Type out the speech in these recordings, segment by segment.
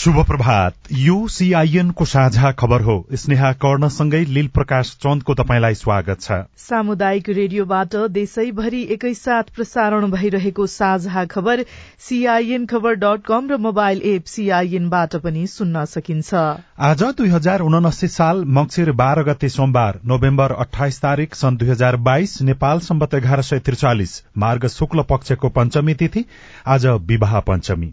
शुभ प्रभात। यो सीआईएन को साझा खबर हो। स्नेहा कर्णसँगै लील प्रकाश चन्दको तपाईँलाई स्वागत छ। सामुदायिक रेडियोबाट देशैभरि एकैसाथ प्रसारण भइरहेको साझा खबर सीआईएन खबर डट कम र मोबाइल एप सीआईएनबाट पनि सुन्न सकिन्छ। आज दुई हजार उनासी साल मंगिर बाह्र गते सोमबार नोभेम्बर अठाइस तारीक सन् दुई हजार बाइस नेपाल सम्बत एघार सय त्रिचालिस मार्ग शुक्ल पक्षको पञ्चमी तिथि आज विवाह पञ्चमी।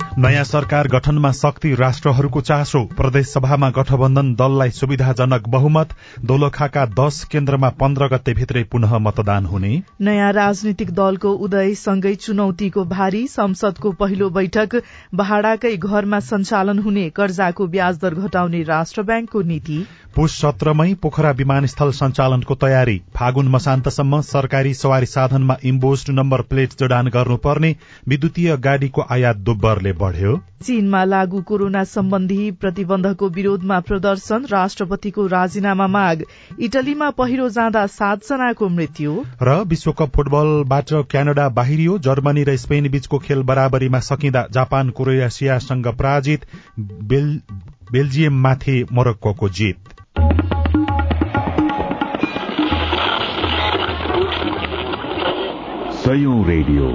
नयाँ सरकार गठनमा शक्ति राष्ट्रहरूको चासो। प्रदेश सभामा गठबन्धन दललाई सुविधाजनक बहुमत। दोलखाका दश केन्द्रमा पन्ध्र गते भित्रै पुनः मतदान हुने। नयाँ राजनीतिक दलको उदय सँगै चुनौतीको भारी संसदको पहिलो बैठक। भाड़ाकै घरमा सञ्चालन हुने कर्जाको ब्याज दर घटाउने राष्ट्र ब्याङ्कको नीति। पुष सत्रमै पोखरा विमानस्थल सञ्चालनको तयारी। फागुन मसान्तसम्म सरकारी सवारी साधनमा इम्बोस्ड नम्बर प्लेट जडान गर्नुपर्ने। विद्युतीय गाड़ीको आयात दुब्बरले बढ़्यो। चीनमा लागू कोरोना सम्बन्धी प्रतिबन्धको विरोधमा प्रदर्शन राष्ट्रपतिको राजीनामा माग। इटलीमा पहिरो जाँदा सातजनाको मृत्यु। र विश्वकप फुटबलबाट क्यानाडा बाहिरियो। जर्मनी र स्पेन बीचको खेल बराबरीमा सकिँदा जापान क्रोएसियासँग पराजित। बेल्जियममाथि मोरक्कोको जित। सयौं रेडियो।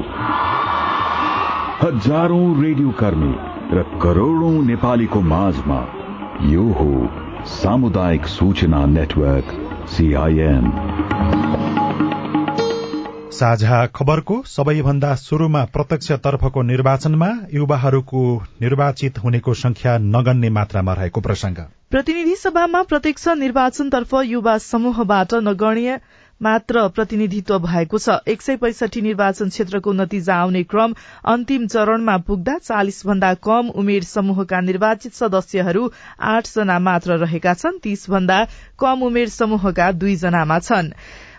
हजारौं रेडियो कर्मी र करोड़ौं नेपालीको माझमा यो हो सामुदायिक सूचना नेटवर्क सीआईएन साझा खबरको सबैभन्दा शुरूमा प्रत्यक्ष तर्फको निर्वाचनमा युवाहरूको निर्वाचित हुनेको संख्या नगन्ने मात्रामा रहेको प्रसंग प्रतिनिधि सभामा प्रत्यक्ष निर्वाचनतर्फ युवा समूहबाट नगण्य मात्र प्रतिनिधित्व भएको छ। एक सय पैंसठी निर्वाचन क्षेत्रको नतिजा आउने क्रम अन्तिम चरणमा पुग्दा चालिस भन्दा कम उमेर समूहका निर्वाचित सदस्यहरू आठ जना मात्र रहेका छन्। तीस भन्दा कम उमेर समूहका दुईजनामा छन्।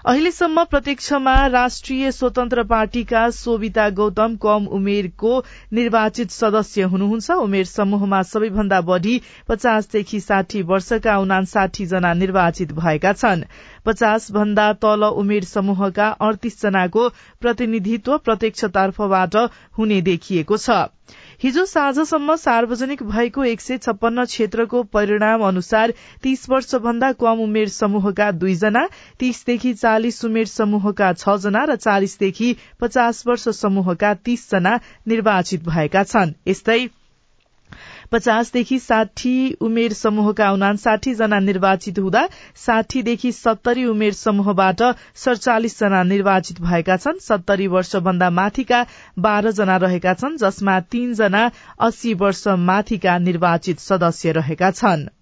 अहिलेसम्म प्रत्यक्षमा राष्ट्रिय स्वतन्त्र पार्टीका सोभिता गौतम कम उमेरको निर्वाचित सदस्य हुनुहुन्छ। उमेर समूहमा सबैभन्दा बढ़ी पचासदेखि साठी वर्षका उनासाठी जना निर्वाचित भएका छन्। पचास भन्दा तल उमेर समूहका अडतीस जनाको प्रतिनिधित्व प्रत्यक्षतर्फबाट हुने देखिएको छ। हिजो साँझसम्म सार्वजनिक भएको एक सय छप्पन्न क्षेत्रको परिणाम अनुसार तीस वर्ष भन्दा कम उमेर समूहका दुईजना तीसदेखि चालिस उमेर समूहका छ जना र चालिसदेखि पचास वर्ष समूहका तीसजना निर्वाचित भएका छन्। पचासदेखि साठी उमेर समूहका उनासाठी जना निर्वाचित हुँदा साठीदेखि सत्तरी उमेर समूहबाट सड़चालिस जना निर्वाचित भएका छन्। सत्तरी वर्षभन्दा माथिका बाह्र जना रहेका छन् जसमा तीनजना अस्सी वर्ष माथिका निर्वाचित सदस्य रहेका छनृ।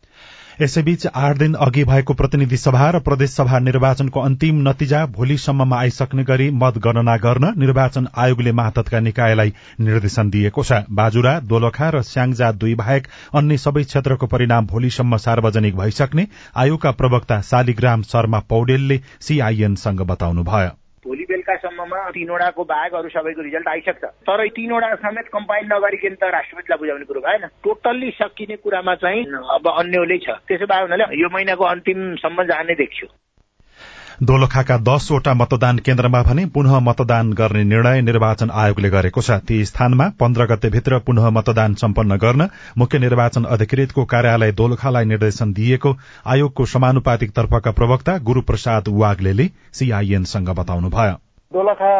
यसैबीच आठ दिन अघि भएको प्रतिनिधि सभा र प्रदेश सभा निर्वाचनको अन्तिम नतिजा भोलिसम्ममा आइसक्ने गरी मतगणना गर्न निर्वाचन आयोगले महाततका निकायलाई निर्देशन दिएको छ। बाजुरा दोलखा र स्याङजा दुई बाहेक अन्य सबै क्षेत्रको परिणाम भोलिसम्म सार्वजनिक भइसक्ने आयोगका प्रवक्ता शालिग्राम शर्मा पौडेलले सीआईएनसँग बताउनुभयो। भोलि बेलुकासम्ममा तिनवटाको बाहेक अरू सबैको रिजल्ट आइसक्छ। तर तिनवटा समेत कम्पाइल नगरिकन त राष्ट्रपतिलाई बुझाउने कुरो भएन। टोटल्ली सकिने कुरामा चाहिँ अब अन्यले छ। त्यसो भए हुनाले यो महिनाको अन्तिमसम्म जाने देख्छु दोलखाका दसवटा मतदान केन्द्रमा भने पुनः मतदान गर्ने निर्णय निर्वाचन आयोगले गरेको छ। ती स्थानमा पन्ध्र गतेभित्र पुनः मतदान सम्पन्न गर्न मुख्य निर्वाचन अधिकृतको कार्यालय दोलखालाई निर्देशन दिएको आयोगको समानुपातिक तर्फका प्रवक्ता गुरूप्रसाद वाग्ले सीआईएनसँग बताउनुभयो। दोलखा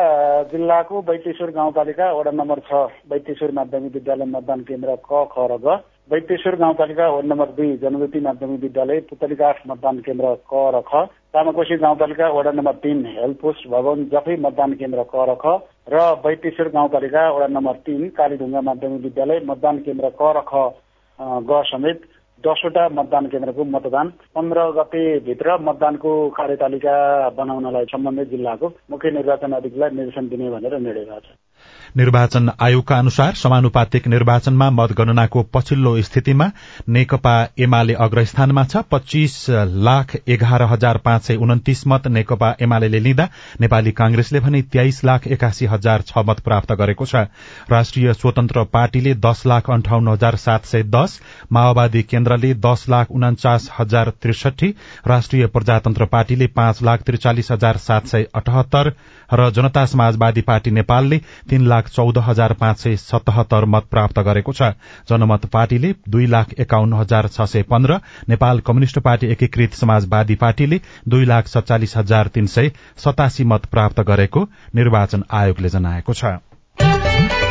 जिल्लाको बैतेश्वर गाउँपालिका वडा नम्बर छ बैतेश्वर माध्यमिक विद्यालय मतदान केन्द्र क ख र ग। वैद्येश्वर गाउँपालिका वार्ड नम्बर दुई जनज्योति माध्यमिक विद्यालय पुतलिका आठ मतदान केन्द्र क र ख। तामाकोशी गाउँपालिका वडा नम्बर तीन हेल्थ पोस्ट भवन जफै मतदान केन्द्र क र ख। र वैद्येश्वर गाउँपालिका वडा नम्बर तीन कालीढुङ्गा माध्यमिक विद्यालय मतदान केन्द्र क र ख ग समेत दसवटा मतदान केन्द्रको मतदान। पन्ध्र गतेभित्र मतदानको कार्यतालिका बनाउनलाई सम्बन्धित जिल्लाको मुख्य निर्वाचन अधिकारीलाई निर्देशन दिने भनेर निर्णय भएको छ। निर्वाचन आयोगका अनुसार समानुपातिक निर्वाचनमा मतगणनाको पछिल्लो स्थितिमा नेकपा एमाले अग्रस्थानमा छ। पच्चीस लाख एघार हजार पाँच सय उन्तिस मत नेकपा एमाले लिँदा नेपाली कांग्रेसले भने तेइस लाख एकासी हजार छ मत प्राप्त गरेको छ। राष्ट्रिय स्वतन्त्र पार्टीले दस लाख अन्ठाउन्न हजार सात सय दस माओवादी केन्द्रले दस लाख उन्चास हजार त्रिसठी राष्ट्रिय प्रजातन्त्र पार्टीले पाँच लाख त्रिचालिस हजार सात सय अठहत्तर र जनता समाजवादी पार्टी नेपालले तीन लाख चौध हजार पाँच सय सतहत्तर मत प्राप्त गरेको छ। जनमत पार्टीले दुई लाख एकाउन्न हजार छ सय पन्ध्र नेपाल कम्युनिष्ट पार्टी एकीकृत समाजवादी पार्टीले दुई लाख सत्तालिस हजार तीन सय सतासी मत प्राप्त गरेको निर्वाचन आयोगले जनाएको छ।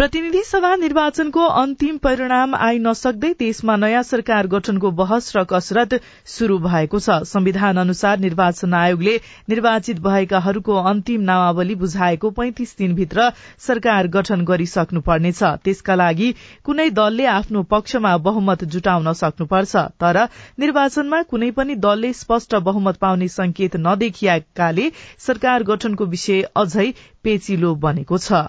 प्रतिनिधि सभा निर्वाचनको अन्तिम परिणाम आइ नसक्दै देशमा नयाँ सरकार गठनको बहस र कसरत शुरू भएको छ। संविधान अनुसार निर्वाचन आयोगले निर्वाचित भएकाहरूको अन्तिम नामावली बुझाएको पैंतिस दिनभित्र सरकार गठन गरिसक्नुपर्नेछ। त्यसका लागि कुनै दलले आफ्नो पक्षमा बहुमत जुटाउन सक्नुपर्छ तर निर्वाचनमा कुनै पनि दलले स्पष्ट बहुमत पाउने संकेत नदेखिएकाले सरकार गठनको विषय अझै पेचिलो बनेको छ।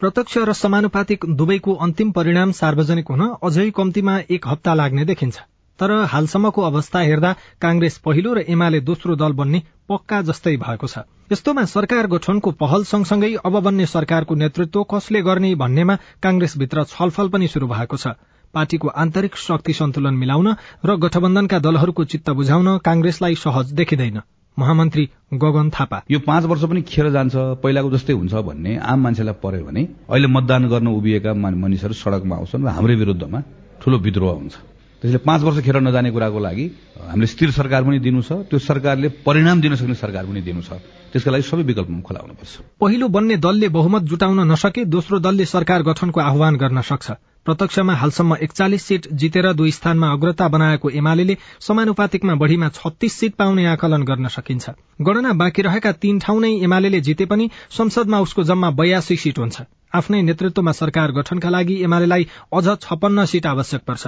प्रत्यक्ष र समानुपातिक दुवैको अन्तिम परिणाम सार्वजनिक हुन अझै कम्तीमा एक हप्ता लाग्ने देखिन्छ। तर हालसम्मको अवस्था हेर्दा कांग्रेस पहिलो र एमाले दोस्रो दल बन्ने पक्का जस्तै भएको छ। यस्तोमा सरकार गठनको पहल सँगसँगै अब बन्ने सरकारको नेतृत्व कसले गर्ने भन्नेमा कांग्रेसभित्र छलफल पनि शुरू भएको छ। पार्टीको आन्तरिक शक्ति सन्तुलन मिलाउन र गठबन्धनका दलहरूको चित्त बुझाउन कांग्रेसलाई सहज देखिँदैन। महामन्त्री गगन थापा। यो पाँच वर्ष पनि खेर जान्छ पहिलाको जस्तै हुन्छ भन्ने आम मान्छेलाई पर्यो भने अहिले मतदान गर्न उभिएका मानिसहरू सड़कमा आउँछन् र हाम्रै विरुद्धमा ठूलो विद्रोह हुन्छ। त्यसले पाँच वर्ष खेर नजाने कुराको लागि हामीले स्थिर सरकार पनि दिनु छ त्यो सरकारले परिणाम दिन सक्ने सरकार पनि दिनु छ। त्यसका लागि सबै विकल्पमा खुला हुनुपर्छ पहिलो बन्ने दलले बहुमत जुटाउन नसके दोस्रो दलले सरकार गठनको आह्वान गर्न सक्छ। प्रत्यक्षमा हालसम्म एकचालिस सीट जितेर दुई स्थानमा अग्रता बनाएको एमाले समानुपातिकमा बढ़ीमा छत्तीस सीट पाउने आकलन गर्न सकिन्छ। गणना बाँकी रहेका तीन ठाउँ नै एमाले जिते पनि संसदमा उसको जम्मा बयासी सीट हुन्छ। आफ्नै नेतृत्वमा सरकार गठनका लागि एमालेलाई अझ छपन्न सीट आवश्यक पर्छ।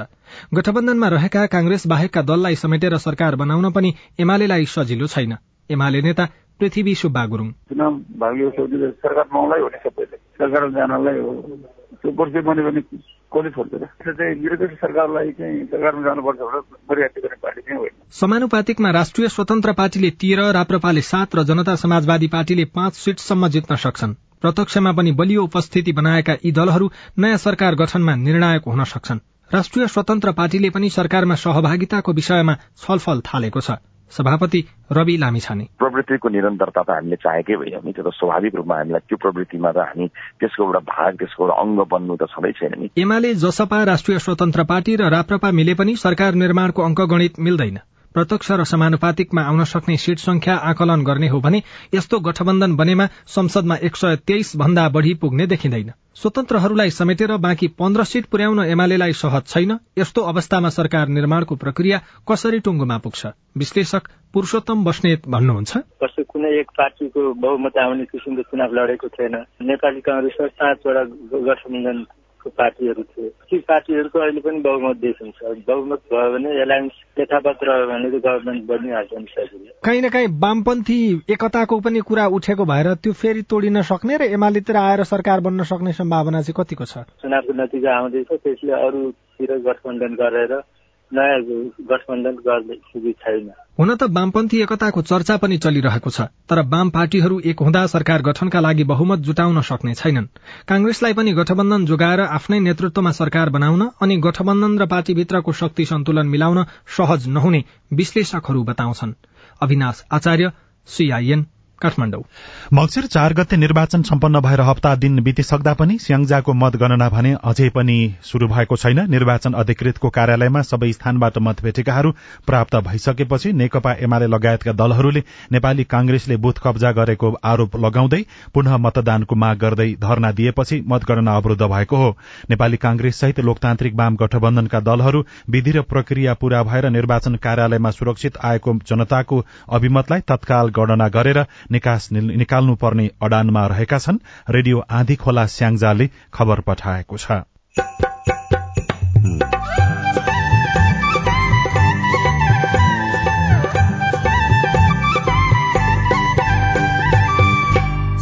गठबन्धनमा रहेका कांग्रेस बाहेकका दललाई समेटेर सरकार बनाउन पनि एमालेलाई सजिलो छैन। एमाले नेता पृथ्वी सुब्बा गुरूङ। सरकार हो सबैले। सरकार जानलाई हो। त्यो बन्यो भने कसले छोड्दैन। चाहिँ सरकारलाई चाहिँ सरकारमा जानुपर्छ भनेर गर्ने पार्टी चाहिँ समानुपातिकमा राष्ट्रिय स्वतन्त्र पार्टीले तेह्र राप्रपाले सात र जनता समाजवादी पार्टीले पाँच सीटसम्म जित्न सक्छन्। प्रत्यक्षमा पनि बलियो उपस्थिति बनाएका यी दलहरू नयाँ सरकार गठनमा निर्णायक हुन सक्छन्। राष्ट्रिय स्वतन्त्र पार्टीले पनि सरकारमा सहभागिताको विषयमा छलफल थालेको छ। सभापति रवि लामिछाने। प्रवृत्तिको निरन्तरता त हामीले चाहेकै भइयो नि त्यो त स्वाभाविक रूपमा हामीलाई त्यो प्रवृत्तिमा त हामी त्यसको एउटा भाग त्यसको एउटा अङ्ग बन्नु त छँदै छैन नि। एमाले जसपा राष्ट्रिय स्वतन्त्र पार्टी र राप्रपा मिले पनि सरकार निर्माणको अङ्क गणित मिल्दैन। प्रत्यक्ष र समानुपातिकमा आउन सक्ने सीट संख्या आकलन गर्ने हो भने यस्तो गठबन्धन बनेमा संसदमा एक सय तेइस भन्दा बढ़ी पुग्ने देखिँदैन। स्वतन्त्रहरूलाई समेटेर बाँकी पन्ध्र सीट पुर्याउन एमालेलाई सहज छैन। यस्तो अवस्थामा सरकार निर्माणको प्रक्रिया कसरी टुङ्गोमा पुग्छ? विश्लेषक पुरूषोत्तम बस्नेत भन्नुहुन्छ। कसै कुनै एक पार्टीको बहुमत आउने किसिमको चुनाव लडेको थिएन नेपाली कांग्रेस पाँचवटा गठबन्धन पार्टीहरू थिए ती पार्टीहरूको अहिले पनि बहुमत देखिन्छ। बहुमत भयो भने एलायन्स यथावत रह्यो भने त गभर्मेन्ट बनिहाल्छ नि सजिलो काहीँ न काहीँ वामपन्थी एकताको पनि कुरा उठेको भएर त्यो फेरि तोडिन सक्ने र एमालेतिर आएर सरकार बन्न सक्ने सम्भावना चाहिँ कतिको छ? चुनावको नतिजा आउँदैछ त्यसले अरूतिर गठबन्धन गरेर नयाँ गठबन्धन गर्ने छैन। हुन त वामपन्थी एकताको चर्चा पनि चलिरहेको छ तर वाम पार्टीहरू एक हुँदा सरकार गठनका लागि बहुमत जुटाउन सक्ने छैनन्। कांग्रेसलाई पनि गठबन्धन जोगाएर आफ्नै नेतृत्वमा सरकार बनाउन अनि गठबन्धन र पार्टीभित्रको शक्ति सन्तुलन मिलाउन सहज नहुने विश्लेषकहरू बताउँछन्। अविनाश आचार्य सीआईएन काठमाडौँ। मक्सिर चार गते निर्वाचन सम्पन्न भएर हप्ता दिन बितिसक्दा पनि स्याङ्जाको मतगणना भने अझै पनि शुरू भएको छैन। निर्वाचन अधिकृतको कार्यालयमा सबै स्थानबाट मत भेटेकाहरू प्राप्त भइसकेपछि नेकपा एमाले लगायतका दलहरूले नेपाली कांग्रेसले बुथ कब्जा गरेको आरोप लगाउँदै पुनः मतदानको माग गर्दै धरना दिएपछि मतगणना अवरूद्ध भएको हो। नेपाली कांग्रेस सहित लोकतान्त्रिक वाम गठबन्धनका दलहरू विधि र प्रक्रिया पूरा भएर निर्वाचन कार्यालयमा सुरक्षित आएको जनताको अभिमतलाई तत्काल गणना गरेर निकाल्नुपर्ने अडानमा रहेका छन्। रेडियो आँधी खोला स्याङ्जाले खबर पठाएको छ।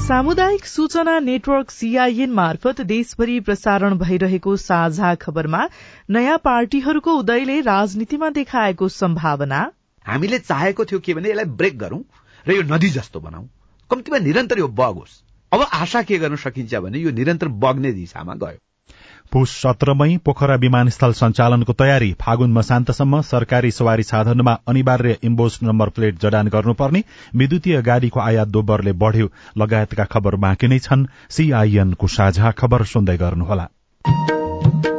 सामुदायिक सूचना नेटवर्क सीआईएन मार्फत देशभरि प्रसारण भइरहेको साझा खबरमा नयाँ पार्टीहरूको उदयले राजनीतिमा देखाएको सम्भावना। हामीले चाहेको थियो के भने यसलाई ब्रेक गरौं। र यो नदी जस्तो बनाऊ। कम्तीमा निरन्तर यो बगोस् अब आशा के गर्न सकिन्छ भने यो निरन्तर बग्ने दिशामा गयो। पुष सत्रमै पोखरा विमानस्थल सञ्चालनको तयारी। फागुन मसान्तसम्म सरकारी सवारी साधनमा अनिवार्य इम्बोस नम्बर प्लेट जडान गर्नुपर्ने। विद्युतीय गाड़ीको आयात दोब्बरले बढ़्यो। लगायतका खबर बाँकी नै छन्। सीआईएनको साझा खबर सुन्दै गर्नुहोला।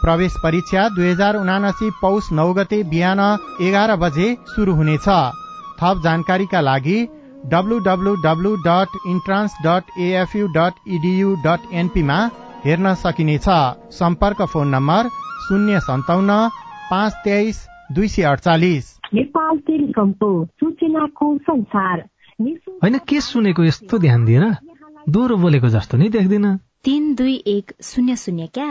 प्रवेश परीक्षा दुई हजार उनासी पौष नौ गते बिहान एघार बजे शुरू हुनेछ। थप जानकारीका लागि W W W dot entrance dot AFU dot EDU dot एनपीमा हेर्न सकिनेछ। सम्पर्क फोन नम्बर शून्य सन्ताउन्न पाँच तेइस दुई सय अडचालिस नेपाल टेलिकमको सूचनाको संसार। होइन के सुनेको यस्तो ध्यान दिएर दोहोरो बोलेको जस्तो नि देख्दिन। तिन दुई एक शून्य शून्य क्या?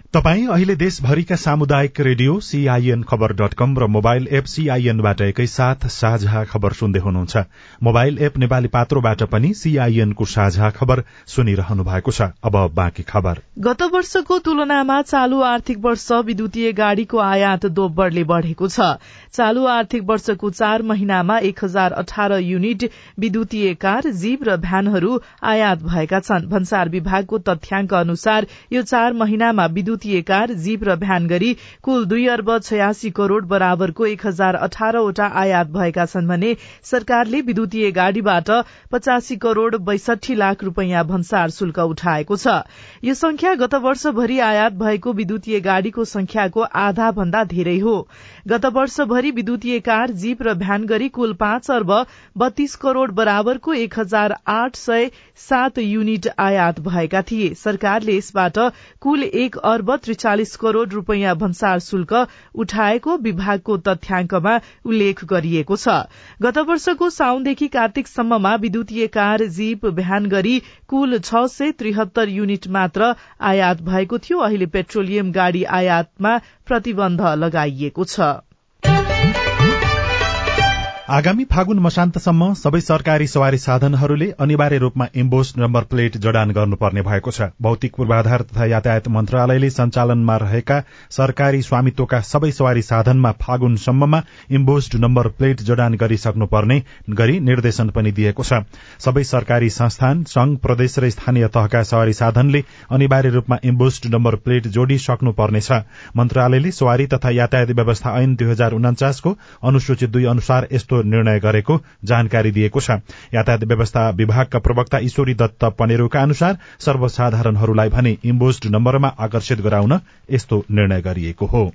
तपाई अहिले देशभरिका सामुदायिक रेडियो सीआईएन खबर डट कम र मोबाइल एप सीआईएनबाट एकैसाथ साझा खबर सुन्दै हुनुहुन्छ। मोबाइल एप नेपाली पात्रोबाट पनि सीआईएनको साझा खबर सुनिरहनु भएको छ। अब बाँकी खबर। गत वर्षको तुलनामा चालू आर्थिक वर्ष विद्युतीय गाड़ीको आयात दोब्बरले बढ़ेको छ। चालू आर्थिक वर्षको चार महिनामा एक हजार अठार युनिट विद्युतीय कार जीव र भ्यानहरू आयात भएका छन्। भन्सार विभागको तथ्याङ्क अनुसार यो चार महिनामा विद्युत विद्युतीय कार जीप र भ्यान गरी कुल दुई अर्ब छयासी करोड़ बराबरको एक हजार अठारवटा आयात भएका छन् भने सरकारले विद्युतीय गाड़ीबाट पचासी करोड़ बैसठी लाख रूपियाँ भन्सार शुल्क उठाएको छ। यो संख्या गत वर्षभरि आयात भएको विद्युतीय गाड़ीको संख्याको आधा भन्दा धेरै हो। गत वर्षभरि विद्युतीय कार जीप र भ्यान गरी कुल पाँच अर्ब बत्तीस करोड़ बराबरको एक हजार आठ सय सात युनिट आयात भएका थिए। सरकारले यसबाट कुल एक अर्ब त्रिचालिस करोड़ रूपियाँ भन्सार शुल्क उठाएको विभागको तथ्याङ्कमा उल्लेख गरिएको छ। गत वर्षको साउनदेखि कार्तिकसम्ममा विद्युतीय कार जीप भ्यान गरी कुल छ सय त्रिहत्तर युनिट मात्र आयात भएको थियो। अहिले पेट्रोलियम गाड़ी आयातमा प्रतिबन्ध लगाइएको छ। आगामी फागुन मसान्तसम्म सबै सरकारी सवारी साधनहरूले अनिवार्य रूपमा इम्बोस नम्बर प्लेट जडान गर्नुपर्ने भएको छ। भौतिक पूर्वाधार तथा यातायात मन्त्रालयले सञ्चालनमा रहेका सरकारी स्वामित्वका सबै सवारी साधनमा फागुनसम्ममा इम्बोस्ड नम्बर प्लेट जडान गरिसक्नुपर्ने गरी निर्देशन पनि दिएको छ। सबै सरकारी संस्थान संघ प्रदेश र स्थानीय तहका सवारी साधनले अनिवार्य रूपमा इम्बोस्ड नम्बर प्लेट जोडिसक्नुपर्नेछ। मन्त्रालयले सवारी तथा यातायात व्यवस्था ऐन दुई हजार उन्चासको अनुसूचित दुई अनुसार यस्तो निर्णय गरेको जानकारी दिएको छ। यातायात व्यवस्था विभागका प्रवक्ता ईश्वरी दत्त पनेरोका अनुसार सर्वसाधारणहरूलाई भने इम्बोस्ड नम्बरमा आकर्षित गराउन यस्तो निर्णय गरिएको हो।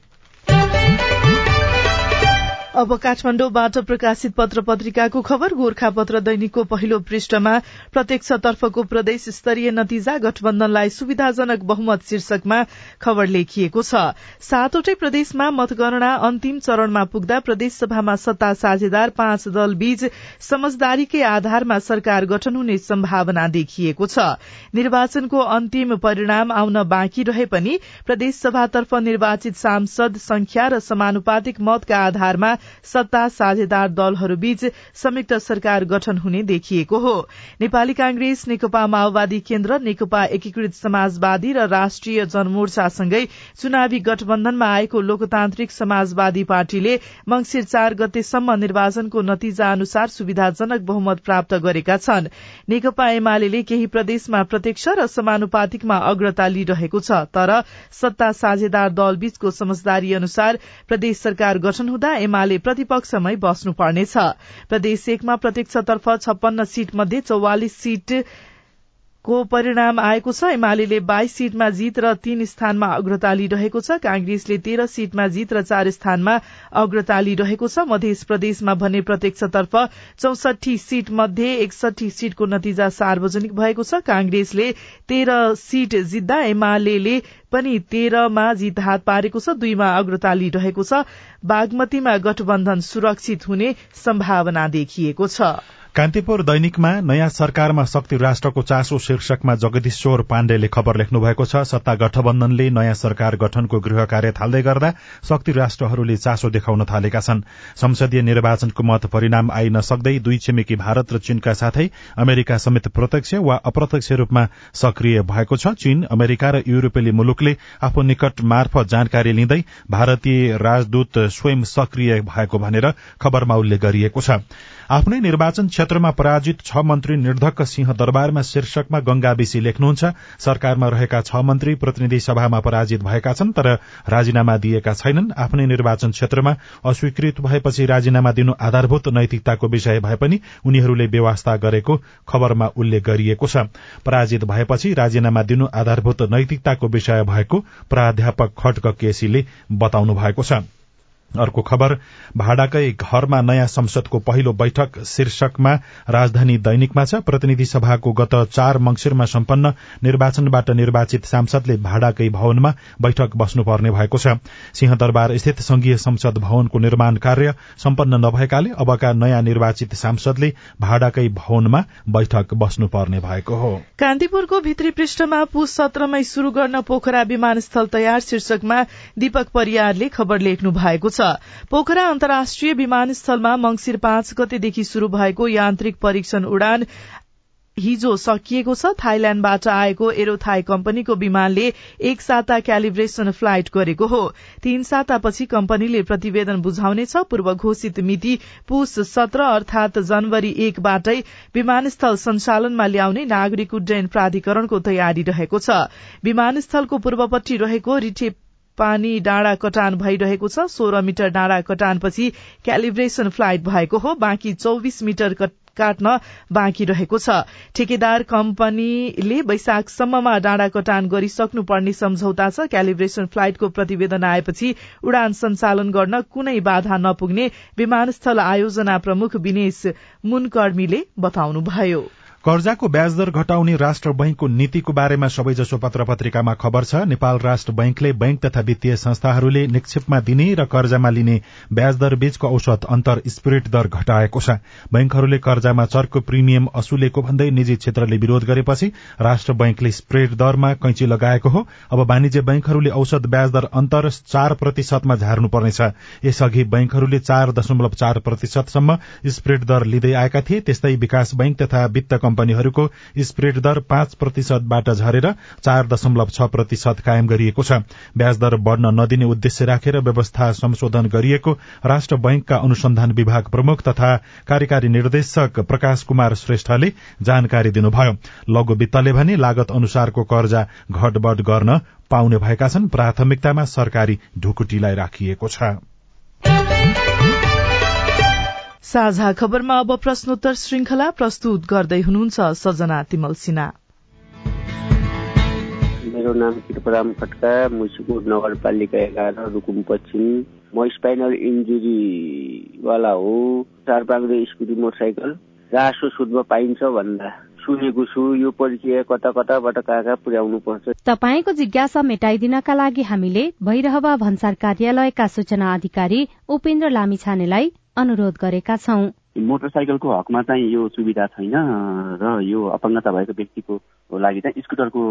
अब काठमाडौँबाट प्रकाशित पत्र पत्रिकाको खबर गोर्खा पत्र दैनिकको पहिलो पृष्ठमा प्रत्यक्षतर्फको प्रदेश स्तरीय नतिजा गठबन्धनलाई सुविधाजनक बहुमत शीर्षकमा खबर लेखिएको छ। सातवटै प्रदेशमा मतगणना अन्तिम चरणमा पुग्दा प्रदेशसभामा सत्ता साझेदार पाँच दल बीच समझदारीकै आधारमा सरकार गठन हुने सम्भावना देखिएको छ। निर्वाचनको अन्तिम परिणाम आउन बाँकी रहे पनि प्रदेशसभातर्फ निर्वाचित सांसद संख्या र समानुपातिक मतका आधारमा सत्ता साझेदार दलहरूबीच संयुक्त सरकार गठन हुने देखिएको हो। नेपाली कांग्रेस नेकपा माओवादी केन्द्र नेकपा एकीकृत समाजवादी र राष्ट्रिय जनमोर्चासँगै चुनावी गठबन्धनमा आएको लोकतान्त्रिक समाजवादी पार्टीले मंगिर चार गतेसम्म निर्वाचनको नतिजा अनुसार सुविधाजनक बहुमत प्राप्त गरेका छन्। नेकपा एमाले केही प्रदेशमा प्रत्यक्ष र समानुपातिकमा अग्रता लिइरहेको छ तर सत्ता साझेदार दलबीचको समझदारी अनुसार प्रदेश सरकार गठन हुँदा एमाले प्रतिपक्षमै बस्नुपर्नेछ। प्रदेश एकमा प्रत्यक्षतर्फ छप्पन्न सीट मध्ये चौवालिस सीट को परिणाम आएको छ? एमाले बाइस सीटमा जीत र तीन स्थानमा अग्रता लिइरहेको छ। कांग्रेसले तेह्र सीटमा जीत र चार स्थानमा अग्रता लिइरहेको छ। मध्य प्रदेशमा भने प्रत्यक्षतर्फ चौसठी सीट मध्ये एकसठी सीटको नतिजा सार्वजनिक भएको छ। कांग्रेसले तेह्र सीट जित्दा एमाले पनि तेह्रमा जीत हात पारेको छ। दुईमा अग्रता लिइरहेको छ। बागमतीमा गठबन्धन सुरक्षित हुने सम्भावना देखिएको छ। कान्तिपुर दैनिकमा नयाँ सरकारमा शक्ति राष्ट्रको चासो शीर्षकमा जगदीश्वर पाण्डेले खबर लेख्नु भएको छ। सत्ता गठबन्धनले नयाँ सरकार गठनको गृह कार्य थाल्दै गर्दा शक्ति राष्ट्रहरूले चासो देखाउन थालेका छन्। संसदीय निर्वाचनको मत परिणाम आइ नसक्दै दुई छिमेकी भारत र चीनका साथै अमेरिका समेत प्रत्यक्ष वा अप्रत्यक्ष रूपमा सक्रिय भएको छ। चीन अमेरिका र युरोपेली मुलुकले आफू निकट मार्फत जानकारी लिँदै भारतीय राजदूत स्वयं सक्रिय भएको भनेर खबरमा उल्लेख गरिएको छ। आफ्नै निर्वाचन क्षेत्रमा पराजित छ मन्त्री निर्धक्क सिंह दरबारमा शीर्षकमा गंगा बेसी लेख्नुहुन्छ। सरकारमा रहेका छ मन्त्री प्रतिनिधि सभामा पराजित भएका छन् तर राजीनामा दिएका छैनन्। आफ्नै निर्वाचन क्षेत्रमा अस्वीकृत भएपछि राजीनामा दिनु आधारभूत नैतिकताको विषय भए पनि उनीहरूले व्यवस्था गरेको खबरमा उल्लेख गरिएको छ। पराजित भएपछि राजीनामा दिनु आधारभूत नैतिकताको विषय भएको प्राध्यापक खड्क केसीले बताउनु भएको छ। अर्को खबर भाडाकै घरमा नयाँ संसदको पहिलो बैठक शीर्षकमा राजधानी दैनिकमा छ। प्रतिनिधि सभाको गत चार मंगिरमा सम्पन्न निर्वाचनबाट निर्वाचित सांसदले भाडाकै भवनमा बैठक बस्नुपर्ने भएको छ। सिंहदरबार स्थित संघीय संसद भवनको निर्माण कार्य सम्पन्न नभएकाले अबका नयाँ निर्वाचित सांसदले भाडाकै भवनमा बैठक बस्नुपर्ने भएको हो। कान्तिपुरको भित्री पृष्ठमा पुस सत्रमै शुरू गर्न पोखरा विमानस्थल तयार शीर्षकमा दीपक परियारले खबर लेख्नु भएको पोखरा अन्तर्राष्ट्रिय विमानस्थलमा मंगिर पाँच गतेदेखि शुरू भएको यान्त्रिक परीक्षण उडान हिजो सकिएको छ। थाइल्याण्डबाट आएको एरोथाई कम्पनीको विमानले एक साता क्यालिब्रेशन फ्लाइट गरेको हो। तीन सातापछि कम्पनीले प्रतिवेदन बुझाउनेछ पूर्व घोषित मिति पुस सत्र अर्थात जनवरी एकबाटै विमानस्थल सञ्चालनमा ल्याउने नागरिक उड्डयन प्राधिकरणको तयारी रहेको छ। विमानस्थलको पूर्वपट्टि रहेको रिठे पानी डाँडा कटान भइरहेको छ। सोह्र मिटर डाँडा कटानपछि क्यालिब्रेशन फ्लाइट भएको हो। बाँकी चौविस मिटर काट्न बाँकी रहेको छ। ठेकेदार कम्पनीले वैशाखसम्ममा डाँडा कटान गरिसक्नुपर्ने सम्झौता छ। क्यालिब्रेशन फ्लाइटको प्रतिवेदन आएपछि उडान सञ्चालन गर्न कुनै बाधा नपुग्ने विमानस्थल आयोजना प्रमुख विनेश मुनकर्मीले बताउनुभयो। कर्जाको ब्याजदर घटाउने राष्ट्र बैंकको नीतिको बारेमा सबैजसो पत्र पत्रिकामा खबर छ। नेपाल राष्ट्र बैंकले बैंक तथा वित्तीय संस्थाहरूले निक्षेपमा दिने र कर्जामा लिने ब्याजदर बीचको औसत अन्तर स्प्रेड दर घटाएको छ। बैंकहरूले कर्जामा चर्को प्रिमियम असुलेको भन्दै निजी क्षेत्रले विरोध गरेपछि राष्ट्र बैंकले स्प्रेड दरमा कैंची लगाएको हो। अब वाणिज्य बैंकहरूले औसत ब्याजदर अन्तर चार प्रतिशतमा झार्नुपर्नेछ। यसअघि बैंकहरूले चार दशमलव चार प्रतिशतसम्म स्प्रेड दर लिँदै आएका थिए। त्यस्तै विकास बैंक तथा वित्त कम्पनीहरूको स्प्रेड दर पाँच प्रतिशतबाट झरेर चार दशमलव छ प्रतिशत कायम गरिएको छ। ब्याज दर बढ़न नदिने उद्देश्य राखेर व्यवस्था संशोधन गरिएको राष्ट्र बैंकका अनुसन्धान विभाग प्रमुख तथा कार्यकारी निर्देशक प्रकाश कुमार श्रेष्ठले जानकारी दिनुभयो। लघु वित्तले भने लागत अनुसारको कर्जा घटबढ़ गर्न पाउने भएका छन्। प्राथमिकतामा सरकारी ढुकुटीलाई राखिएको छ। साझा खबरमा अब प्रश्नोत्तर श्रृंखला प्रस्तुत गर्दै हुनुहुन्छ सजना तिमल सिन्हा। मेरो नाम कृपराम खड्का मुसिकोट नगरपालिका एघार रुकुम पश्चिम म स्पाइनल इन्जुरीवाला हो। चार पाङ्दो स्कुटी मोटरसाइकल। रासो सुदमा पाइन्छ भन्दा सुनेको छु यो परिचय कता कताबाट कहाँ कहाँ पुर्याउनु पर्छ। तपाईँको जिज्ञासा मेटाइदिनका लागि हामीले भैरहवा भन्सार कार्यालयका सूचना अधिकारी उपेन्द्र लामिछानेलाई अनुरोध गरेका छौं। मोटरसाइकलको हकमा चाहिँ यो सुविधा छैन र यो अपाङ्गता भएको व्यक्तिको लागि चाहिँ स्कुटरको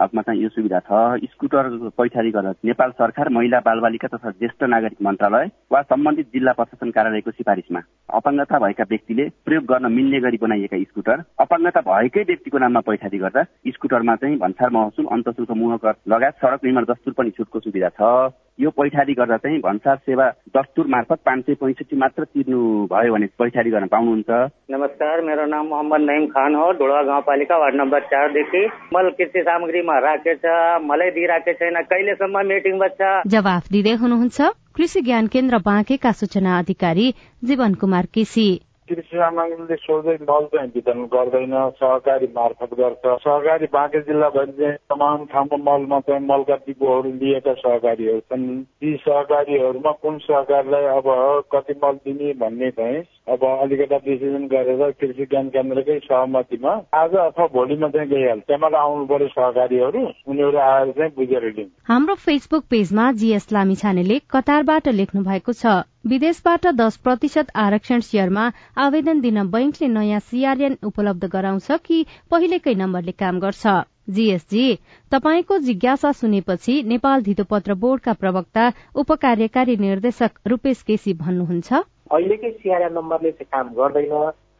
हकमा चाहिँ यो सुविधा छ। स्कुटर पैठारी गर्न नेपाल सरकार महिला बालबालिका तथा ज्येष्ठ नागरिक मन्त्रालय वा सम्बन्धित जिल्ला प्रशासन कार्यालयको सिफारिसमा अपाङ्गता भएका व्यक्तिले प्रयोग गर्न मिल्ने गरी बनाइएका स्कुटर अपाङ्गता भएकै व्यक्तिको नाममा पैठारी गर्दा स्कुटरमा चाहिँ भन्सार महसुल अन्तशुल्क मुहकर लगायत सड़क निर्माण दस्तुर पनि छुटको सुविधा छ। यो पैठारी गर्दा चाहिँ भन्सार सेवा दस्तुर मार्फत पाँच सय पैँसठी मात्र तिर्नु भयो भने पैठारी गर्न पाउनुहुन्छ। नमस्कार मेरो नाम मोहम्मद नईम खान हो ढोडा गाउँपालिका वार्ड नम्बर चारदेखि मल कृषि सामग्रीमा राखेछ मलाई दिइराखेको छैन कहिलेसम्म मिटिङ बच्छ? जवाफ दिँदै हुनुहुन्छ कृषि ज्ञान केन्द्र बाँकेका सूचना अधिकारी जीवन कुमार केसी। कृषि सामग्रीले सोझै मल चाहिँ वितरण गर्दैन सहकारी मार्फत गर्छ सहकारी बाँके जिल्लाभरि चाहिँ तमाम ठाउँमा मलमा चाहिँ मलका डिपोहरू लिएका सहकारीहरू छन् ती सहकारीहरूमा कुन सहकारीलाई अब कति मल दिने भन्ने चाहिँ अब अलिकता डिसिजन गरेर कृषि ज्ञान केन्द्रकै सहमतिमा आज अथवा भोलिमा चाहिँ गइहाल्छ त्यहाँबाट आउनु पर्यो सहकारीहरू उनीहरू आएर चाहिँ बुझेर लिन्छ हाम्रो फेसबुक पेजमा जीएस लामिछानेले कतारबाट लेख्नु भएको छ। विदेशबाट दस प्रतिशत आरक्षण शेयरमा आवेदन दिन बैंकले नयाँ सीआरएन उपलब्ध गराउँछ कि पहिलेकै नम्बरले काम गर्छ। जीएसजी तपाईँको जिज्ञासा सुनेपछि नेपाल धितोपत्र बोर्डका प्रवक्ता उपकार्यकारी निर्देशक रूपेश केसी भन्नुहुन्छ। अहिलेकै सिआरएन नम्बरले चाहिँ काम गर्दैन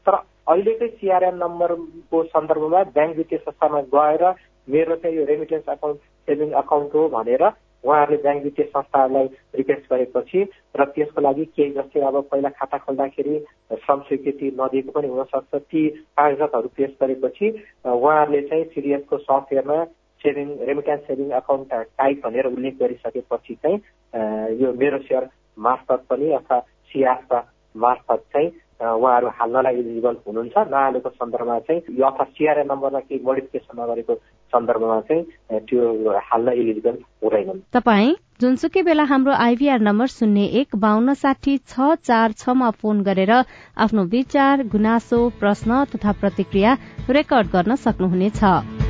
तर अहिलेकै सिआरएन नम्बरको सन्दर्भमा ब्याङ्क वित्तीय संस्थामा गएर मेरो चाहिँ यो रेमिटेन्स अकाउन्ट सेभिङ अकाउन्ट हो भनेर उहाँहरूले ब्याङ्क वित्तीय संस्थाहरूलाई रिक्वेस्ट गरेपछि र त्यसको लागि केही जस्तै अब पहिला खाता खोल्दाखेरि श्रम स्वीकृति नदिएको पनि हुनसक्छ ती कागजातहरू पेश गरेपछि उहाँहरूले चाहिँ सिडिएसको सफ्टवेयरमा saving remittance saving account type भनेर उल्लेख गरिसकेपछि चाहिँ यो मेरो सेयर मार्फत पनि अथवा सिआसका मार्फत चाहिँ उहाँहरू हाल्नलाई इलिजिबल हुनुहुन्छ। नहालेको सन्दर्भमा चाहिँ अथवा सिआरए नम्बरमा केही मोडिफिकेसन नगरेको सन्दर्भमा चाहिँ त्यो हाल्न इलिजिबल हुँदैनन्। तपाईँ जुनसुकै बेला हाम्रो आइभीआर नम्बर शून्य एक बान्न साठी छ चार छमा फोन गरेर आफ्नो विचार गुनासो प्रश्न तथा प्रतिक्रिया रेकर्ड गर्न सक्नुहुनेछ।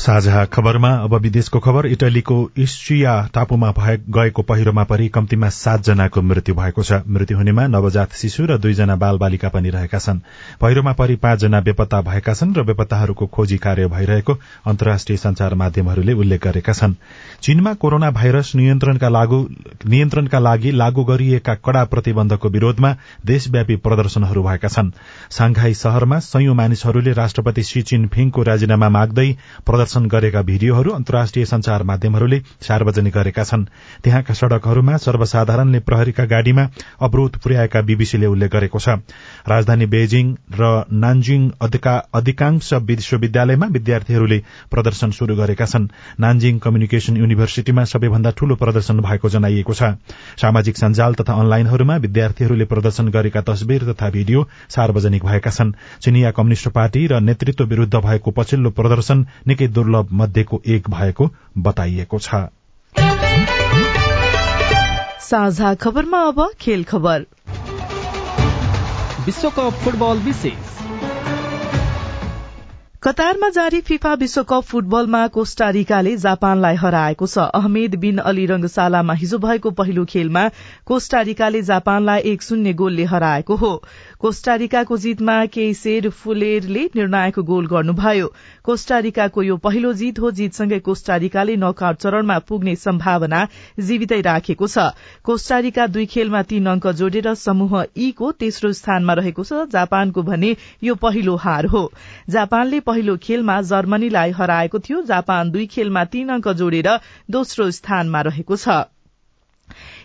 साझा खबरमा अब विदेशको खबर। इटलीको इस्ट्रिया टापुमा गएको पहिरोमा परि कम्तीमा सातजनाको मृत्यु भएको छ। मृत्यु हुनेमा नवजात शिशु र दुईजना बाल बालिका पनि रहेका छन्। पहिरोमा परि पाँचजना बेपत्ता भएका छन् र बेपत्ताहरूको खोजी कार्य भइरहेको अन्तर्राष्ट्रिय संचार माध्यमहरूले उल्लेख गरेका छन्। चीनमा कोरोना भाइरस नियन्त्रणका लागि लागू गरिएका कड़ा प्रतिबन्धको विरोधमा देशव्यापी प्रदर्शनहरू भएका छन्। सांघाई शहरमा संयौं मानिसहरूले राष्ट्रपति शी चिनफिङको राजीनामा माग्दै प्रदर्शन गरेका भिडियोहरू अन्तर्राष्ट्रिय संचार माध्यमहरूले सार्वजनिक गरेका छन्। त्यहाँका सड़कहरूमा सर्वसाधारणले प्रहरीका गाड़ीमा अवरोध पुर्याएका बीबीसीले उल्लेख गरेको छ। राजधानी बेजिङ र नान्जिङ अधिकांश विश्वविद्यालयमा विद्यार्थीहरूले प्रदर्शन शुरू गरेका छन्। नान्जिङ कम्युनिकेशन युनिभर्सिटीमा सबैभन्दा ठूलो प्रदर्शन भएको जनाइएको छ। सामाजिक सञ्जाल तथा अनलाइनहरूमा विद्यार्थीहरूले प्रदर्शन गरेका तस्विर तथा भिडियो सार्वजनिक भएका छन्। चिनिया कम्युनिष्ट पार्टी र नेतृत्व विरूद्ध भएको पछिल्लो प्रदर्शन निकै दुर्लभ मध्येको एक भएको बताइएको छ। साझा खबरमा अब खेल खबर। विश्वकप फुटबल विशेष। कतारमा जारी फिफा विश्वकप फुटबलमा कोष्टारिकाले जापानलाई हराएको छ। अहमेद बिन अली रंगशालामा हिजो भएको पहिलो खेलमा कोष्टारिकाले जापानलाई एक शून्य गोलले हराएको हो। कोष्टारिकाको जितमा केसेर फुलेरले निर्णायक गोल गर्नुभयो। कोष्टारिकाको यो पहिलो जित हो जितसँगै कोष्टारिकाले नकआउट चरणमा पुग्ने सम्भावना जीवितै राखेको छ। कोष्टारिका दुई खेलमा तीन अंक जोडेर समूह ई को तेस्रो स्थानमा रहेको छ। जापानको भने यो पहिलो हार हो। जापानले पहिलो खेलमा जर्मनीलाई हराएको थियो। जापान दुई खेलमा तीन अंक जोडेर दोस्रो स्थानमा रहेको छ।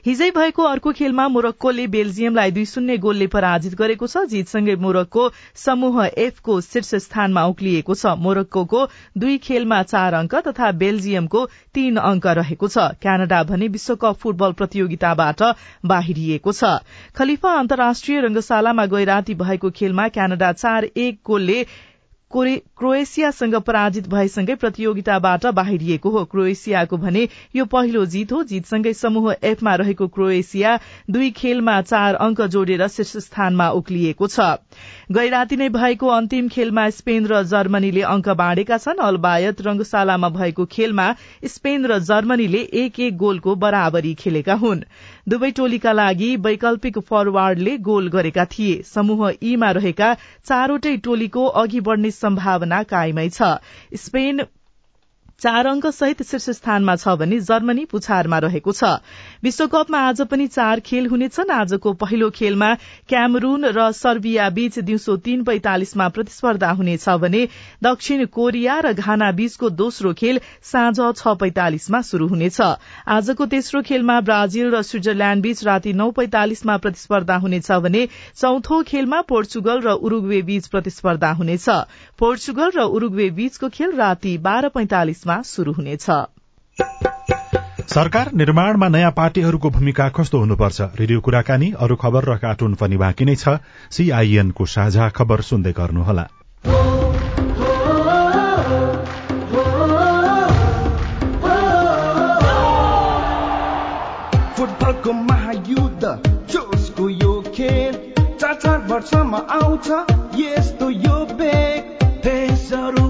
हिजै भएको अर्को खेलमा मोरक्कोले बेल्जियमलाई दुई शून्य गोलले पराजित गरेको छ। जितसँगै मोरक्को समूह एफ को शीर्ष स्थानमा उक्लिएको छ। मोरक्को दुई खेलमा चार अंक तथा बेल्जियमको तीन अंक रहेको छ। क्यानाडा भने विश्वकप फुटबल प्रतियोगिताबाट बाहिरिएको छ। खलिफा अन्तर्राष्ट्रिय रंगशालामा गैराती भएको खेलमा क्यानाडा चार एक गोलले क्रोएसियासँग पराजित भएसँगै प्रतियोगिताबाट बाहिरिएको हो। क्रोएसियाको भने यो पहिलो जीत हो। जीतसँगै समूह एफमा रहेको क्रोएसिया दुई खेलमा चार अंक जोडेर शीर्ष स्थानमा उक्लिएको छ। गैराती नै भएको अन्तिम खेलमा स्पेन र जर्मनीले अंक बाँडेका छन्। अलबायत रंगशालामा भएको खेलमा स्पेन र जर्मनीले एक एक गोलको बराबरी खेलेका हुन्। दुवै टोलीका लागि वैकल्पिक फरवार्डले गोल गरेका थिए। समूह ईमा रहेका चारवटै टोलीको अघि बढ़ने सम्भावना कायमै छ। स्पेन चार अंक सहित शीर्ष स्थानमा छ भने जर्मनी पुछारमा रहेको छ। विश्वकपमा आज पनि चार खेल हुनेछन्। आजको पहिलो खेलमा क्यामरून र सर्बिया बीच दिउँसो तीन पैंतालिसमा प्रतिस्पर्धा हुनेछ भने दक्षिण कोरिया र घाना बीचको दोस्रो खेल साँझ छ पैंतालिसमा शुरू हुनेछ। आजको तेस्रो खेलमा ब्राजिल र स्विजरल्याण्ड बीच राति नौ पैंतालिसमा प्रतिस्पर्धा हुनेछ भने चौथो खेलमा पोर्चुगल र उरूग्वे बीच प्रतिस्पर्धा हुनेछ। पोर्चुगल र उरूग्वे बीचको खेल राति बाह्र पैंतालिस मा शुरू हुनेछ। सरकार निर्माणमा नयाँ पार्टीहरूको भूमिका कस्तो हुनुपर्छ? रेडियो कुराकानी अरू खबर र कार्टुन पनि बाँकी नै छ। सीआईएनको साझा खबर सुन्दै गर्नुहोला। फुटबलको महायुद्ध जोसको यो खेल चार चार वर्षमा आउँछ यस्तो यो बेग देशहरू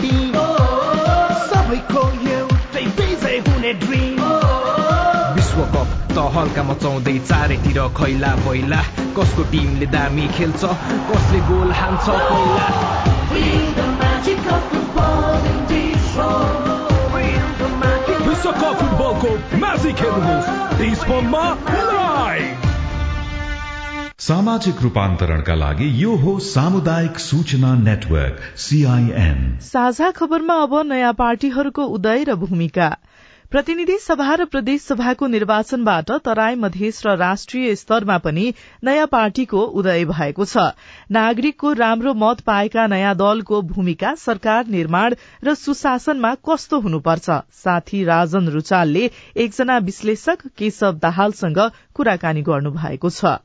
टिम सबैको एउटै विजय हुने ड्रिम विश्वकप त हल्का मचाउँदै चारैतिर खैला पहिला कसको टिमले दामी खेल्छ कसले गोल हान्छ पहिला विश्वकप फुटबलको म्याजिक खेल्नुहोस् सामाजिक रूपान्तरणका लागि यो हो सामुदायिक सूचना नेटवर्क सीआईएन साझा खबरमा अब नयाँ पार्टीहरूको उदय र भूमिका। प्रतिनिधि सभा र प्रदेश सभाको निर्वाचनबाट तराई मधेस र राष्ट्रिय स्तरमा पनि नयाँ पार्टीको उदय भएको छ। नागरिकको राम्रो मत पाएका नयाँ दलको भूमिका सरकार निर्माण र सुशासनमा कस्तो हुनुपर्छ? साथी राजन रुचालले एकजना विश्लेषक केशव दाहालसँग कुराकानी गर्नु भएको छ।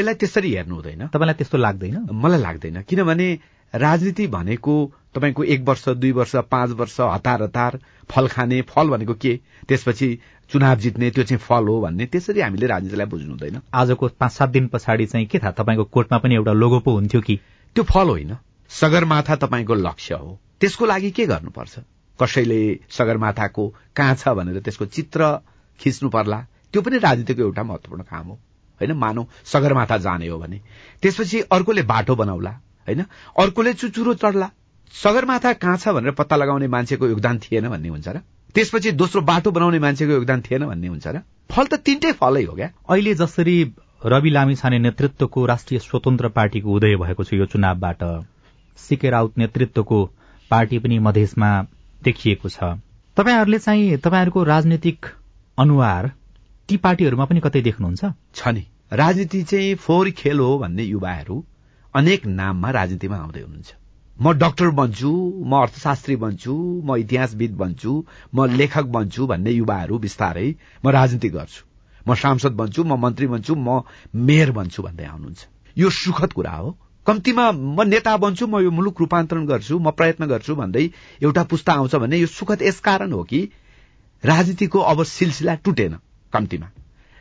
त्यसलाई त्यसरी हेर्नु हुँदैन। तपाईँलाई त्यस्तो लाग्दैन? मलाई लाग्दैन। किनभने राजनीति भनेको तपाईँको एक वर्ष दुई वर्ष पाँच वर्ष हतार हतार फल खाने फल भनेको के? त्यसपछि चुनाव जित्ने त्यो चाहिँ फल हो भन्ने त्यसरी हामीले राजनीतिलाई बुझ्नु हुँदैन। आजको पाँच सात दिन पछाडि चाहिँ के थाहा? तपाईँको कोर्टमा पनि एउटा लोगो पो हुन्थ्यो कि? त्यो फल होइन। सगरमाथा तपाईँको लक्ष्य हो। त्यसको लागि के गर्नुपर्छ? कसैले सगरमाथाको कहाँ छ भनेर त्यसको चित्र खिच्नु पर्ला त्यो पनि राजनीतिको एउटा महत्वपूर्ण काम हो। होइन मानौ सगरमाथा जाने हो भने। त्यसपछि अर्कोले बाटो बनाउला होइन? अर्कोले चुचुरो चढ्ला। सगरमाथा कहाँ छ भनेर पत्ता लगाउने मान्छेको योगदान थिएन भन्ने हुन्छ र? त्यसपछि दोस्रो बाटो बनाउने मान्छेको योगदान थिएन भन्ने हुन्छ र? फल त तिनटै फलै हो क्या? अहिले जसरी रवि लामिछाने नेतृत्वको राष्ट्रिय स्वतन्त्र पार्टीको उदय भएको छ यो चुनावबाट सिके राउत नेतृत्वको पार्टी पनि मधेसमा देखिएको छ। तपाईँहरूले चाहिँ तपाईँहरूको राजनीतिक अनुहार ती पार्टीहरूमा पनि कतै देख्नुहुन्छ? छ नि। राजनीति चाहिँ फोहोर खेल हो भन्ने युवाहरू अनेक नाममा राजनीतिमा आउँदै हुनुहुन्छ। म डाक्टर बन्छु म अर्थशास्त्री बन्छु म इतिहासविद बन्छु म लेखक बन्छु भन्ने युवाहरू बिस्तारै म राजनीति गर्छु। म सांसद बन्छु म मन्त्री बन्छु म मेयर बन्छु भन्दै आउनुहुन्छ। यो सुखद कुरा हो। कम्तीमा म नेता बन्छु म यो मुलुक रूपान्तरण गर्छु म प्रयत्न गर्छु भन्दै एउटा पुस्ता आउँछ भने यो सुखद यसकारण हो कि राजनीतिको अब सिलसिला टुटेन। कम्तीमा।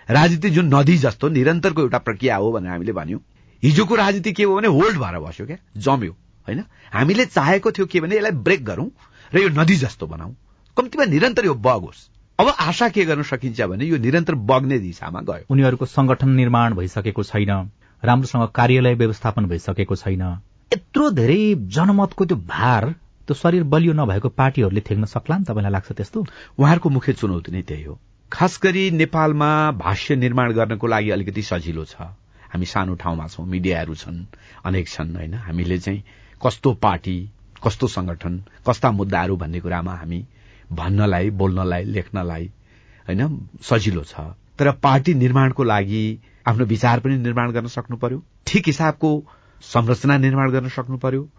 राजनीति जुन नदी जस्तो निरन्तरको एउटा प्रक्रिया हो भनेर हामीले भन्यौं। हिजोको राजनीति के हो भने होल्ड भएर बस्यो क्या जम्यो होइन? हामीले चाहेको थियो के भने यसलाई ब्रेक गरौं र यो नदी जस्तो बनाऊ। कम्तीमा निरन्तर यो बग होस्। अब आशा के गर्न सकिन्छ भने यो निरन्तर बग्ने दिशामा गयो। उनीहरूको संगठन निर्माण भइसकेको छैन राम्रोसँग कार्यालय व्यवस्थापन भइसकेको छैन। यत्रो धेरै जनमतको त्यो भार त्यो शरीर बलियो नभएको पार्टीहरूले थेग्न सक्ला नि तपाईँलाई लाग्छ त्यस्तो? उहाँहरूको मुख्य चुनौती नै त्यही हो। खास गरी नेपालमा भाष्य निर्माण गर्नको लागि अलिकति सजिलो छ। हामी सानो ठाउँमा छौँ मिडियाहरू छन् अनेक छन् होइन? हामीले चाहिँ कस्तो पार्टी कस्तो संगठन कस्ता मुद्दाहरू भन्ने कुरामा हामी भन्नलाई बोल्नलाई लेख्नलाई होइन? सजिलो छ। तर पार्टी निर्माणको लागि आफ्नो विचार पनि निर्माण गर्न सक्नु पर्यो। ठिक हिसाबको संरचना निर्माण गर्न सक्नु पर्यो।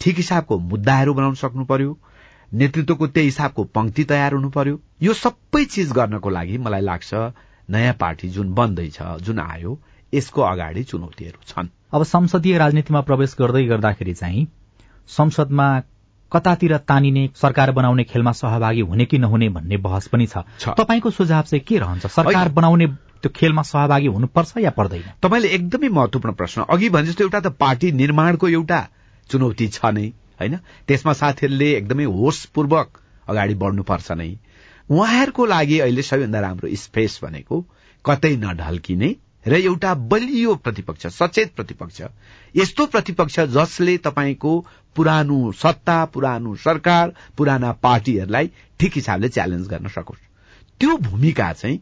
ठिक हिसाबको मुद्दाहरू बनाउन सक्नु पर्यो। नेतृत्वको त्यही हिसाबको पंक्ति तयार हुनु पर्यो। यो सबै चिज गर्नको लागि मलाई लाग्छ नयाँ पार्टी जुन बन्दैछ जुन आयो यसको अगाडि चुनौतीहरू छन्। अब संसदीय राजनीतिमा प्रवेश गर्दै गर्दाखेरि चाहिँ संसदमा कतातिर तानिने सरकार बनाउने खेलमा सहभागी हुने कि नहुने भन्ने बहस पनि छ। तपाईँको सुझाव चाहिँ के रहन्छ? सरकार बनाउने त्यो खेलमा सहभागी हुनुपर्छ या पर्दैन? तपाईँले एकदमै महत्वपूर्ण प्रश्न। अघि भने जस्तो एउटा त पार्टी निर्माणको एउटा चुनौती छ नै। होइन? त्यसमा साथीहरूले एकदमै होसपूर्वक अगाडि बढ्नुपर्छ नै। उहाँहरूको लागि अहिले सबैभन्दा राम्रो स्पेस भनेको कतै नढल्किने र एउटा बलियो प्रतिपक्ष सचेत प्रतिपक्ष। यस्तो प्रतिपक्ष जसले तपाईँको पुरानो सत्ता पुरानो सरकार पुराना पार्टीहरूलाई ठिक हिसाबले च्यालेन्ज गर्न सकोस्। त्यो भूमिका चाहिँ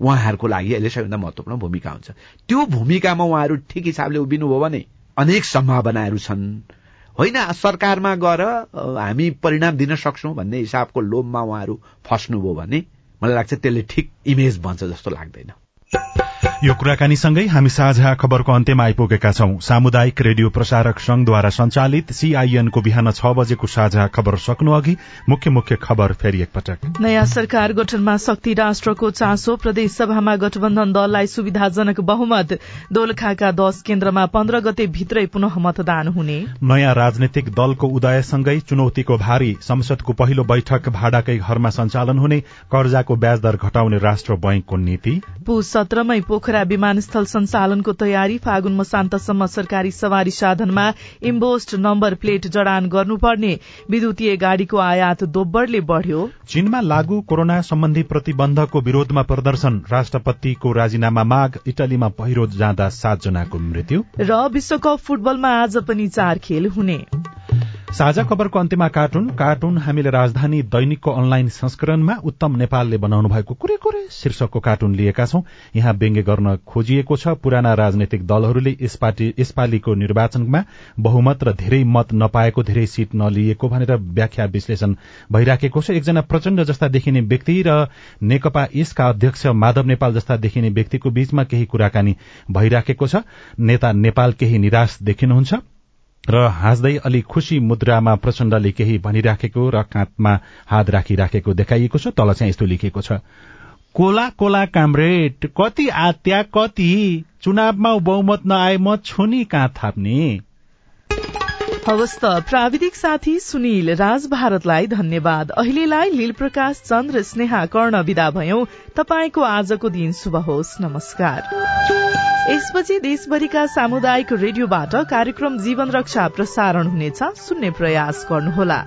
उहाँहरूको लागि अहिले सबैभन्दा महत्वपूर्ण भूमिका हुन्छ। त्यो भूमिकामा उहाँहरू ठिक हिसाबले उभिनुभयो भने अनेक सम्भावनाहरू छन्। होइन सरकारमा गएर हामी परिणाम दिन सक्छौं भन्ने हिसाबको लोभमा उहाँहरू फस्नुभयो भने मलाई लाग्छ त्यसले ठिक इमेज बन्छ जस्तो लाग्दैन। यो कुराकानीसँगै हामी साझा खबरको अन्त्यमा आइपुगेका छौं। सामुदायिक रेडियो प्रसारक संघद्वारा संचालित सीआईएनको बिहान छ बजेको साझा खबर सक्नु अघि मुख्य मुख्य खबर फेरि एकपटक। नयाँ सरकार गठनमा शक्ति राष्ट्रको चासो प्रदेश सभामा गठबन्धन दललाई सुविधाजनक बहुमत। दोलखाका दश केन्द्रमा पन्ध्र गते भित्रै पुनः मतदान हुने। नयाँ राजनैतिक दलको उदयसँगै चुनौतीको भारी संसदको पहिलो बैठक भाडाकै घरमा सञ्चालन हुने कर्जाको ब्याज दर घटाउने राष्ट्र बैंकको नीति। सत्रमै पोखरा विमानस्थल सञ्चालनको तयारी फागुन मसान्तसम्म सरकारी सवारी साधनमा इम्बोस्ट नम्बर प्लेट जडान गर्नुपर्ने विद्युतीय गाड़ीको आयात दोब्बरले बढ़्यो। चीनमा लागू कोरोना सम्बन्धी प्रतिबन्धको विरोधमा प्रदर्शन। राष्ट्रपतिको राजीनामा माग इटलीमा पहिरो जाँदा सातजनाको मृत्यु। र विश्वकप फुटबलमा आज पनि चार खेल हुने। साझा खबरको अन्त्यमा कार्टुन। कार्टुन हामीले राजधानी दैनिकको अनलाइन संस्करणमा उत्तम नेपालले बनाउनु भएको कुरै कुरै शीर्षकको कार्टुन लिएका छौं। यहाँ व्यङ्ग्य गर्न खोजिएको छ। पुराना राजनैतिक दलहरूले यसपालिको निर्वाचनमा बहुमत र धेरै मत नपाएको धेरै सीट नलिएको भनेर व्याख्या विश्लेषण भइराखेको छ। एकजना प्रचण्ड जस्ता देखिने व्यक्ति र नेकपा यसका अध्यक्ष माधव नेपाल जस्ता देखिने व्यक्तिको बीचमा केही कुराकानी भइराखेको छ। नेता नेपाल केही निराश देखिनुहुन्छ। र हाँस्दै अलि खुशी मुद्रामा प्रचण्डले केही भनिराखेको र काँधमा हात राखिराखेको देखाइएको छ तल चाहिँ यस्तो लेखिएको छ। कोला कोला कामरेड कति आत्या कति चुनावमा बहुमत नआए म छुनी कहाँ थाप्ने? हवस् त प्राविधिक साथी सुनिल राज भारतलाई धन्यवाद। अहिलेलाई लील प्रकाश चन्द्र स्नेहा कर्ण विदा भयौ। तपाईँको आजको दिन शुभ होस्। नमस्कार। यसपछि देशभरिका सामुदायिक रेडियोबाट कार्यक्रम जीवन रक्षा प्रसारण हुनेछ। सुन्ने प्रयास गर्नुहोला।